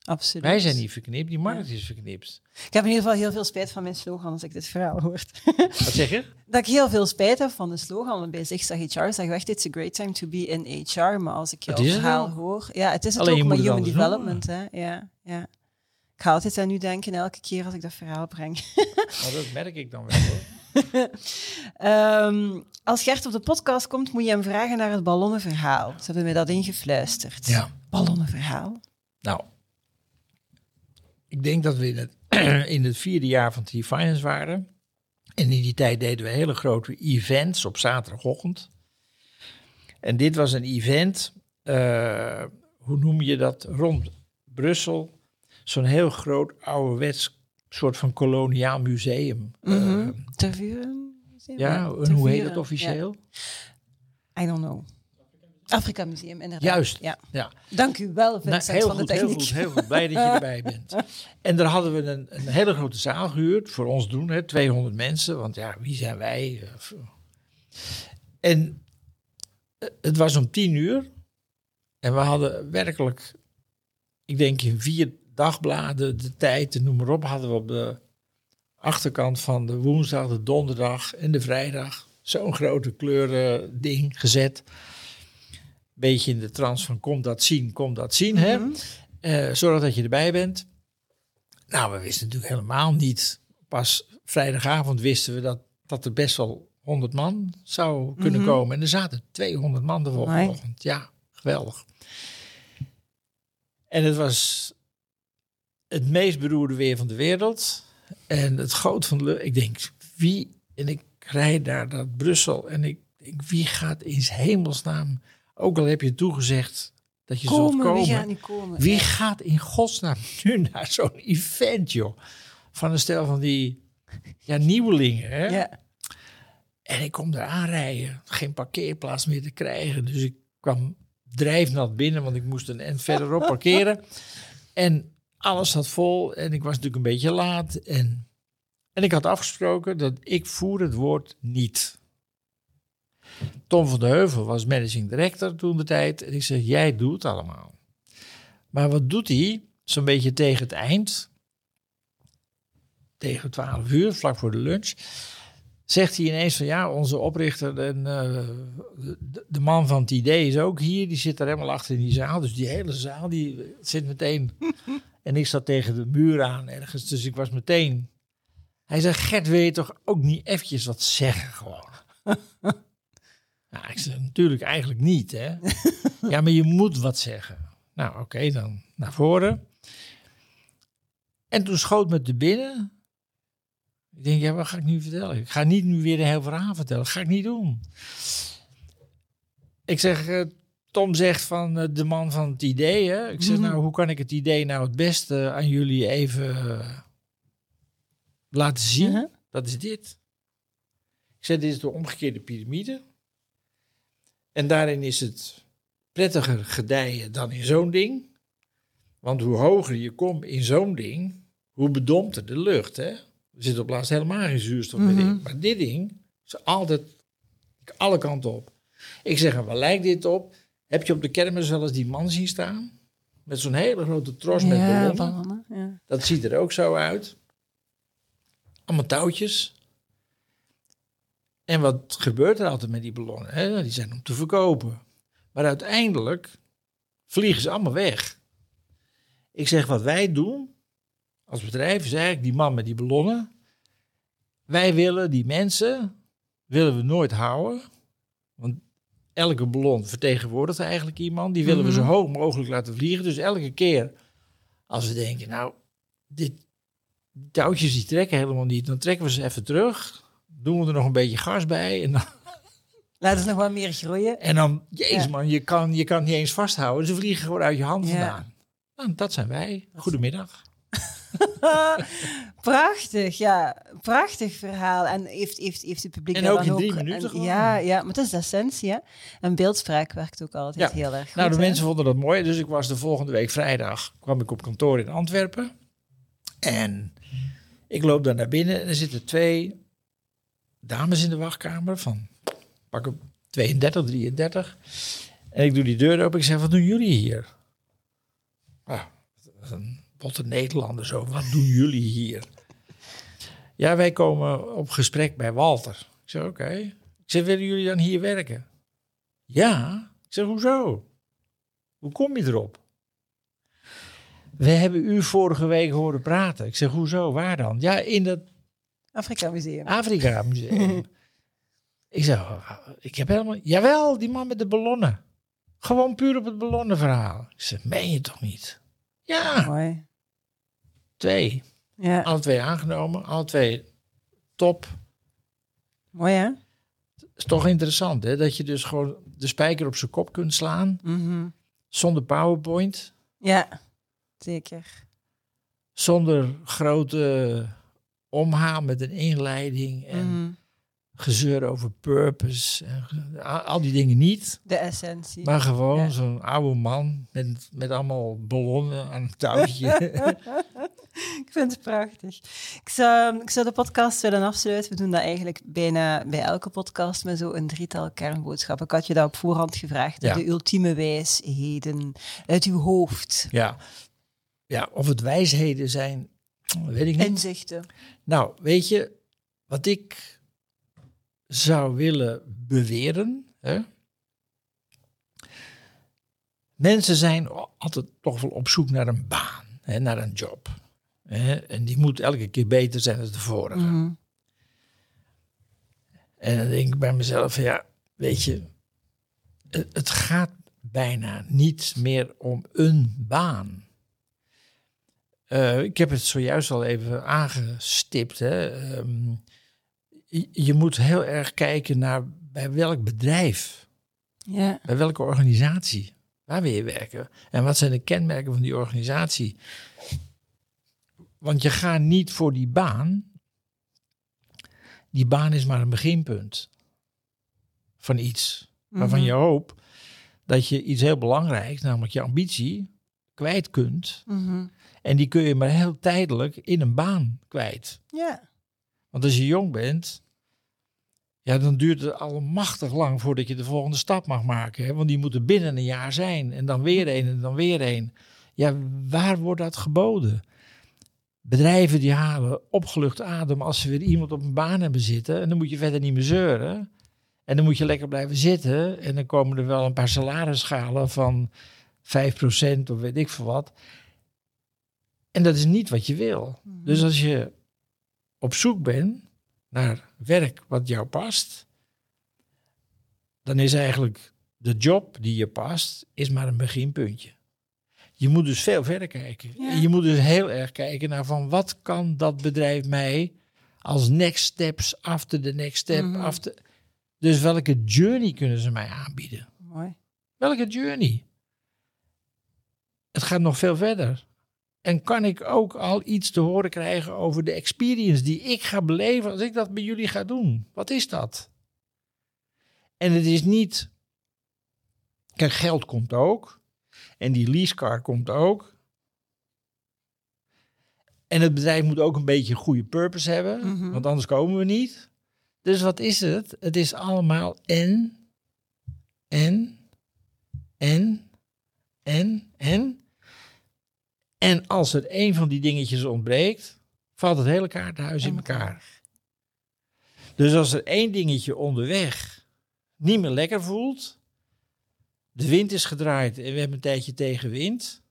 absoluut. Wij zijn niet verknipt, die markt is verknipt. Ik heb in ieder geval heel veel spijt van mijn slogan als ik dit verhaal hoor. Wat zeg je? dat ik heel veel spijt heb van de slogan. Want bij Zigzag HR zeggen we echt, it's a great time to be in HR. Maar als ik jouw verhaal hoor... Ja, het is het Alleen ook, je maar human development. Hè? Ja, ja. Ik ga altijd aan u denken elke keer als ik dat verhaal breng. Nou, dat merk ik dan wel, hoor. Ehm, als Gert op de podcast komt, moet je hem vragen naar het ballonnenverhaal. Ze hebben mij dat ingefluisterd. Ja. Ballonnenverhaal. Nou, ik denk dat we in het, in het vierde jaar van T-Finance waren. En in die tijd deden we hele grote events op zaterdagochtend. En dit was een event, eh, hoe noem je dat, rond Brussel. Zo'n heel groot ouderwets soort van koloniaal museum. Eh, Mhm. Tervuren? ja, en hoe heet het officieel? ja. I don't know. Afrika Museum, inderdaad. Juist, Ja. ja. Dank u wel, Nou, Vincent heel, van de goed, heel techniek. goed, heel goed. Blij dat je erbij bent. En daar hadden we een, een hele grote zaal gehuurd voor ons doen, hè, 200 mensen. Want ja, wie zijn wij? En eh, het was om tien uur. En we hadden werkelijk, ik denk in vier dagbladen, de tijd, de noem maar op, hadden we op de achterkant van de woensdag, de donderdag en de vrijdag zo'n grote kleuren ding gezet. Beetje in de trance van kom dat zien, kom dat zien. Hè? Mhm. Eh, zorg dat je erbij bent. Nou, we wisten natuurlijk helemaal niet. Pas vrijdagavond wisten we dat, dat er best wel 100 man zou kunnen Mhm. komen. En er zaten 200 man de volgende ochtend. Ja, geweldig. En het was het meest beroerde weer van de wereld. En het groot van de lucht. Ik denk, wie... En ik rijd daar naar Brussel. En ik denk, wie gaat in hemelsnaam... Ook al heb je toegezegd dat je zult Komen, wie niet komen? Wie gaat in godsnaam nu naar zo'n event, joh? Van een stel van die ja, nieuwelingen, hè? Ja. En ik kom daar aanrijden. Geen parkeerplaats meer te krijgen. Dus ik kwam drijfnat binnen, want ik moest een end verderop parkeren. En alles zat vol en ik was natuurlijk een beetje laat. En, en ik had afgesproken dat ik voer het woord niet. Tom van de Heuvel was managing director toen de tijd. En ik zeg, jij doet het allemaal. Maar wat doet hij? Zo'n beetje tegen het eind. Tegen 12 uur, vlak voor de lunch. Zegt hij ineens van ja, onze oprichter en eh, de, de man van het idee is ook hier. Die zit er helemaal achter in die zaal. Dus die hele zaal die zit meteen. en ik zat tegen de muur aan ergens. Dus ik was meteen. Hij zei: Gert, wil je toch ook niet eventjes wat zeggen gewoon? nou, ik zeg natuurlijk eigenlijk niet, hè? ja, maar je moet wat zeggen. Nou, oké, dan naar voren. En toen schoot me te binnen. Ik denk, ja, wat ga ik nu vertellen? Ik ga niet nu weer een heel verhaal vertellen. Dat ga ik niet doen. Ik zeg, eh, Tom zegt van eh, de man van het idee. Hè? Ik zeg, Mhm. nou, hoe kan ik het idee nou het beste aan jullie even eh, laten zien? Mhm. Dat is dit. Ik zeg, dit is de omgekeerde piramide. En daarin is het prettiger gedijen dan in zo'n ding. Want hoe hoger je komt in zo'n ding, hoe bedompter de lucht. Hè? Er zit op laatst helemaal geen zuurstof meer in. Mhm. Maar dit ding is altijd alle kanten op. Ik zeg, en waar lijkt dit op? Heb je op de kermis wel eens die man zien staan? Met zo'n hele grote tros met ja, ballonnen. ballonnen. Ja. Dat ziet er ook zo uit. Allemaal touwtjes. En wat gebeurt er altijd met die ballonnen? Hè? Die zijn om te verkopen. Maar uiteindelijk vliegen ze allemaal weg. Ik zeg, wat wij doen als bedrijf is eigenlijk die man met die ballonnen. Wij willen die mensen, willen we nooit houden. Want elke ballon vertegenwoordigt eigenlijk iemand. Die willen we Mhm. zo hoog mogelijk laten vliegen. Dus elke keer als we denken, nou, dit die touwtjes die trekken helemaal niet. Dan trekken we ze even terug. Doen we er nog een beetje gas bij. En dan, Laat het nog wat meer groeien. en dan jezus Ja. man, je kan, je kan niet eens vasthouden. Ze vliegen gewoon uit je hand Ja. vandaan. Nou, dat zijn wij. Goedemiddag. prachtig, ja. Prachtig verhaal. En heeft, heeft, heeft het publiek En ook in drie ook... minuten en- ja, ja, maar het is de essentie, hè. En beeldspraak werkt ook altijd Ja. heel erg goed. Nou, de hè. mensen vonden dat mooi. Dus ik was de volgende week vrijdag, kwam ik op kantoor in Antwerpen. En ik loop daar naar binnen en er zitten twee dames in de wachtkamer van pak op 32, 33. En ik doe die deur open. Ik zeg, wat doen jullie hier? Ah, een botte Nederlander zo. Wat doen jullie hier? Ja, wij komen op gesprek bij Walter. Ik zeg, oké. Ik zeg, willen jullie dan hier werken? Ja. Ik zeg, hoezo? Hoe kom je erop? We hebben u vorige week horen praten. Ik zeg, hoezo? Waar dan? Ja, in dat Afrika Museum. Afrika Museum. ik zeg, "Oh, ik heb helemaal... Jawel, die man met de ballonnen. Gewoon puur op het ballonnenverhaal. Ik zeg, meen je toch niet? Ja, Mooi. twee. Ja, Alle twee aangenomen, alle twee top. mooi hè? is toch interessant, hè? Dat je dus gewoon de spijker op zijn kop kunt slaan. Mhm. Zonder PowerPoint. Ja, zeker. Zonder grote omhaal met een inleiding. En Mhm. gezeur over purpose. En al- die dingen niet. De essentie. Maar gewoon Ja. zo'n oude man met, met allemaal ballonnen aan een touwtje. Ik vind het prachtig. Ik zou, ik zou de podcast willen afsluiten. We doen dat eigenlijk bijna bij elke podcast met zo'n drietal kernboodschappen. Ik had je dat op voorhand gevraagd. Ja. De ultieme wijsheden uit uw hoofd. ja. ja, of het wijsheden zijn, weet ik niet. Inzichten. Nou, weet je, wat ik zou willen beweren. Hè? Mensen zijn altijd toch wel op zoek naar een baan, hè, naar een job. Hè? En die moet elke keer beter zijn dan de vorige. Mhm. En dan denk ik bij mezelf, ja, weet je, het, het gaat bijna niet meer om een baan. Eh, ik heb het zojuist al even aangestipt. Hè. Ehm, je, je moet heel erg kijken naar bij welk bedrijf, Ja. bij welke organisatie, waar wil je werken? En wat zijn de kenmerken van die organisatie? Want je gaat niet voor die baan. Die baan is maar een beginpunt van iets waarvan Mhm. je hoopt dat je iets heel belangrijks, namelijk je ambitie, kwijt kunt. Mhm. En die kun je maar heel tijdelijk in een baan kwijt. Ja. Want als je jong bent, ja, dan duurt het al machtig lang voordat je de volgende stap mag maken. Hè? Want die moeten binnen een jaar zijn. En dan weer een en dan weer een. Ja, waar wordt dat geboden? Bedrijven die halen opgelucht adem als ze weer iemand op een baan hebben zitten. En dan moet je verder niet meer zeuren. En dan moet je lekker blijven zitten. En dan komen er wel een paar salarisschalen van 5% of weet ik veel wat. En dat is niet wat je wil. Dus als je op zoek bent naar werk wat jou past, dan is eigenlijk de job die je past, is maar een beginpuntje. Je moet dus veel verder kijken. Ja. En je moet dus heel erg kijken naar van wat kan dat bedrijf mij als next steps after the next step. Mhm. after, dus welke journey kunnen ze mij aanbieden? Mooi. Welke journey? Het gaat nog veel verder. En kan ik ook al iets te horen krijgen over de experience die ik ga beleven als ik dat bij jullie ga doen? Wat is dat? En het is niet. Kijk, geld komt ook. En die leasecar komt ook. En het bedrijf moet ook een beetje een goede purpose hebben, Mhm. want anders komen we niet. Dus wat is het? Het is allemaal en, en, en, en, en. En als er één van die dingetjes ontbreekt, valt het hele kaartenhuis in elkaar. Dus als er één dingetje onderweg niet meer lekker voelt, de wind is gedraaid en we hebben een tijdje tegenwind,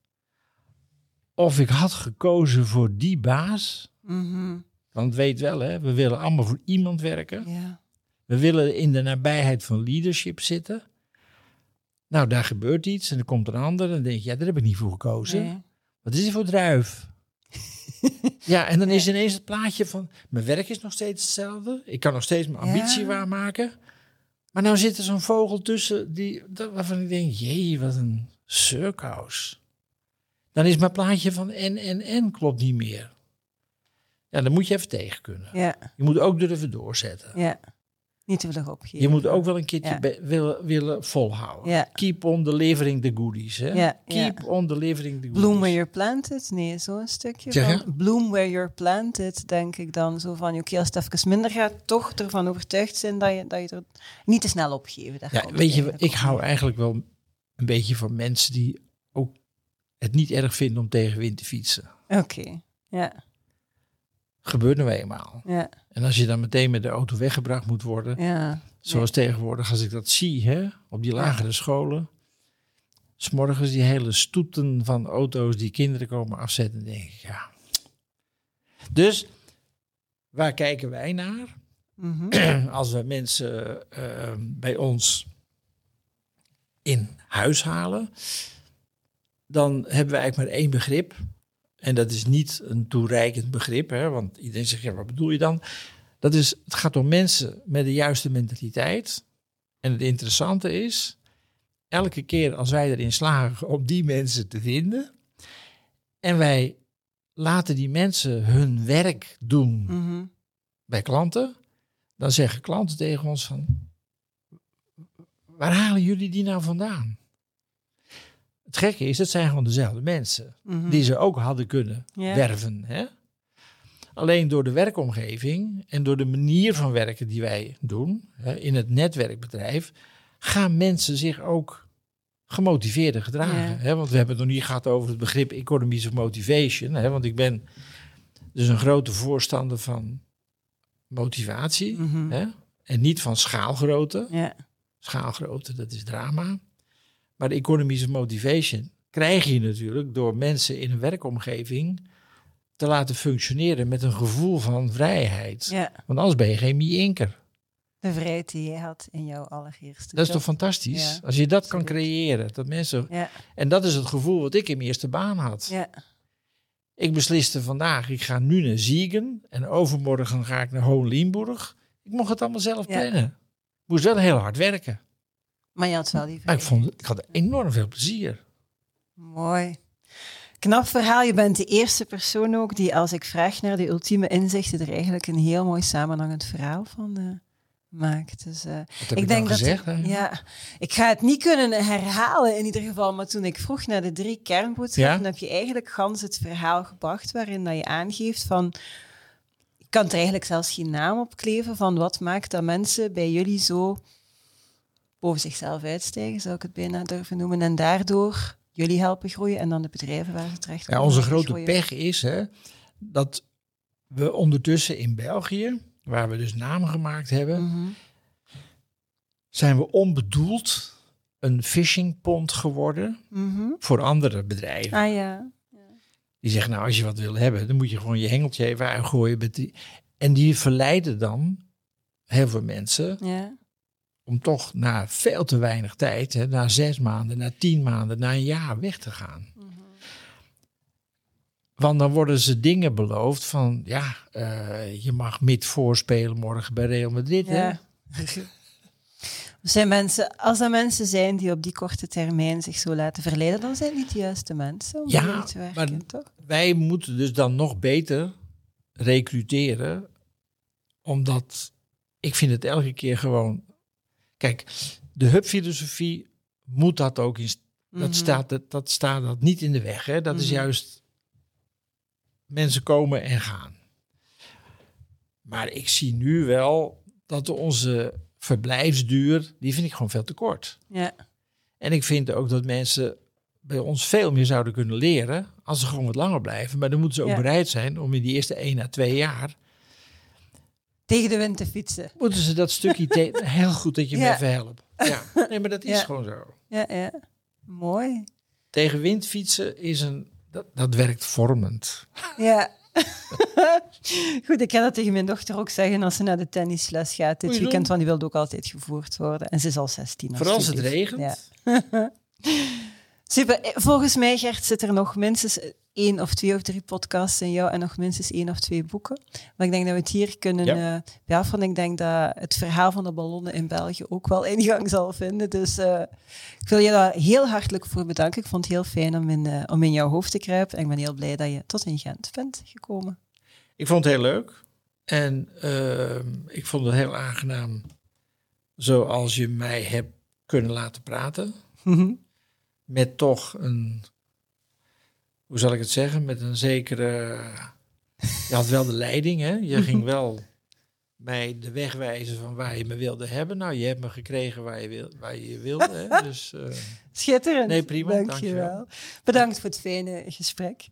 of ik had gekozen voor die baas, Mhm. want weet wel, hè, we willen allemaal voor iemand werken. Ja. We willen in de nabijheid van leadership zitten. Nou, daar gebeurt iets en er komt een ander en dan denk je, ja, daar heb ik niet voor gekozen. Nee. Wat is dit voor druif? ja, en dan is ineens het plaatje van... mijn werk is nog steeds hetzelfde. Ik kan nog steeds mijn ambitie Ja. waarmaken. Maar nou zit er zo'n vogel tussen die, waarvan ik denk... jee, wat een circus. Dan is mijn plaatje van en, en, en klopt niet meer. Ja, dan moet je even tegen kunnen. Ja, Je moet ook durven doorzetten. ja. Niet te vlug opgeven. Je moet ook wel een keertje Ja. willen, willen volhouden. Ja. Keep on delivering the goodies. Hè? Ja, Keep on delivering the goodies. Bloom where you're planted? Nee, zo'n stukje Zeg je? van bloom where you're planted, denk ik dan. Zo van, oké, als het even minder gaat, toch ervan overtuigd zijn dat je, dat je er niet te snel opgeven. Ja, weet je, ik hou eigenlijk wel een beetje van mensen die ook het niet erg vinden om tegen wind te fietsen. Oké, ja, Gebeurt nou eenmaal. ja, En als je dan meteen met de auto weggebracht moet worden, ja. zoals tegenwoordig als ik dat zie hè, op die lagere scholen. S'morgens die hele stoeten van auto's die kinderen komen afzetten, denk ik, ja. Dus, waar kijken wij naar? Mhm. als we mensen eh, bij ons in huis halen, dan hebben we eigenlijk maar één begrip. En dat is niet een toereikend begrip, hè, want iedereen zegt, ja, wat bedoel je dan? Dat is, het gaat om mensen met de juiste mentaliteit. En het interessante is, elke keer als wij erin slagen om die mensen te vinden, en wij laten die mensen hun werk doen Mhm. bij klanten, dan zeggen klanten tegen ons van, waar halen jullie die nou vandaan? Het gekke is, het zijn gewoon dezelfde mensen Mhm. die ze ook hadden kunnen werven. Hè? Alleen door de werkomgeving en door de manier van werken die wij doen hè, in het netwerkbedrijf, gaan mensen zich ook gemotiveerder gedragen. Ja. Hè? Want we hebben het nog niet gehad over het begrip economies of motivation. Hè? Want ik ben dus een grote voorstander van motivatie Mhm. hè? en niet van schaalgrootte. Ja, Schaalgrootte, dat is drama. Maar de economies of motivation krijg je natuurlijk door mensen in een werkomgeving te laten functioneren met een gevoel van vrijheid. ja. Want anders ben je geen mie-inker. De vrijheid die jij had in jouw allereerste Dat is toch fantastisch? Ja, Als je dat kan creëren. Dat mensen, Ja, en dat is het gevoel wat ik in mijn eerste baan had. ja, Ik besliste vandaag, ik ga nu naar Ziegen en overmorgen ga ik naar Hohenlienburg. Ik mocht het allemaal zelf plannen. Ik moest wel heel hard werken. Maar je had wel die ik, vond, ik had enorm veel plezier. Mooi. Knap verhaal. Je bent de eerste persoon ook die, als ik vraag naar de ultieme inzichten, er eigenlijk een heel mooi samenhangend verhaal van eh, maakt. Dus, eh, ik ik, denk dat gezegd? hè? ja, ik ga het niet kunnen herhalen in ieder geval, maar toen ik vroeg naar de drie kernboodschappen, Ja? heb je eigenlijk gans het verhaal gebracht waarin dat je aangeeft van, ik kan er eigenlijk zelfs geen naam op kleven van wat maakt dat mensen bij jullie zo boven zichzelf uitstijgen, zou ik het bijna durven noemen, en daardoor jullie helpen groeien en dan de bedrijven waar ze terecht Ja, onze grote pech is hè, dat we ondertussen in België, waar we dus namen gemaakt hebben, Mhm. zijn we onbedoeld een fishing pond geworden Mhm. voor andere bedrijven. Ah ja. Die zeggen, nou, als je wat wil hebben, dan moet je gewoon je hengeltje even uitgooien. Met die... En die verleiden dan heel veel mensen ja. Om toch na veel te weinig tijd, hè, na zes maanden, na tien maanden, na een jaar weg te gaan. Mhm. Want dan worden ze dingen beloofd van, ja, eh, je mag mid voorspelen morgen bij Real Madrid. Hè? Zijn mensen, als er mensen zijn die op die korte termijn zich zo laten verleiden, dan zijn niet de juiste mensen om Ja, te werken, maar- toch? Wij moeten dus dan nog beter recruteren, omdat ik vind het elke keer gewoon, kijk, de hubfilosofie moet dat ook in, dat, Mhm. staat, dat, dat staat dat niet in de weg. Hè? Dat is Mhm. juist mensen komen en gaan. Maar ik zie nu wel dat onze verblijfsduur, die vind ik gewoon veel te kort. Ja, En ik vind ook dat mensen bij ons veel meer zouden kunnen leren als ze gewoon wat langer blijven. Maar dan moeten ze ook Ja. bereid zijn om in die eerste 1 à 2 jaar, tegen de wind te fietsen. moeten ze dat stukje te- heel goed dat je me even helpt. Ja, nee, maar dat is gewoon zo. Ja, ja. Mooi. Tegen wind fietsen is een, dat, dat werkt vormend. Ja. Goed, ik kan dat tegen mijn dochter ook zeggen als ze naar de tennisles gaat dit weekend, doen. want die wilde ook altijd gevoerd worden. En ze is al 16. Vooral als het regent. Ja. Super. Eh, Volgens mij, Gert, zit er nog minstens één of twee of drie podcasts in jou en nog minstens één of twee boeken. Maar ik denk dat we het hier kunnen Ja. eh beaffen. Ik denk dat het verhaal van de ballonnen in België ook wel ingang zal vinden. Dus eh, ik wil je daar heel hartelijk voor bedanken. Ik vond het heel fijn om in, om in jouw hoofd te kruipen. En ik ben heel blij dat je tot in Gent bent gekomen. ik vond het heel leuk. En ik vond het heel aangenaam zoals je mij hebt kunnen laten praten. Mhm. Met toch een, hoe zal ik het zeggen, met een zekere... Je had wel de leiding, hè? Je ging wel mij de weg wijzen van waar je me wilde hebben. Nou, je hebt me gekregen waar je, wil, waar je wilde. Hè? Dus, uh, Schitterend. Nee, prima. Dankjewel. dankjewel. Bedankt voor het fijne gesprek.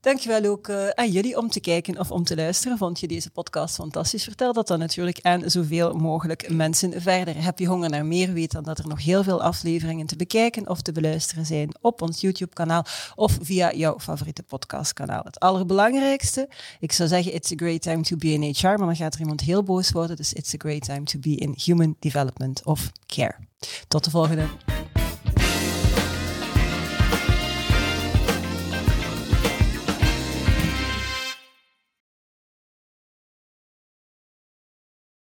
Dankjewel ook uh, aan jullie om te kijken of om te luisteren. Vond je deze podcast fantastisch? Vertel dat dan natuurlijk aan zoveel mogelijk mensen verder. Heb je honger naar meer? Weet dan dat er nog heel veel afleveringen te bekijken of te beluisteren zijn op ons YouTube-kanaal of via jouw favoriete podcastkanaal. Het allerbelangrijkste, ik zou zeggen, it's a great time to be in HR, maar dan gaat er iemand heel boos worden. Dus it's a great time to be in human development of care. Tot de volgende.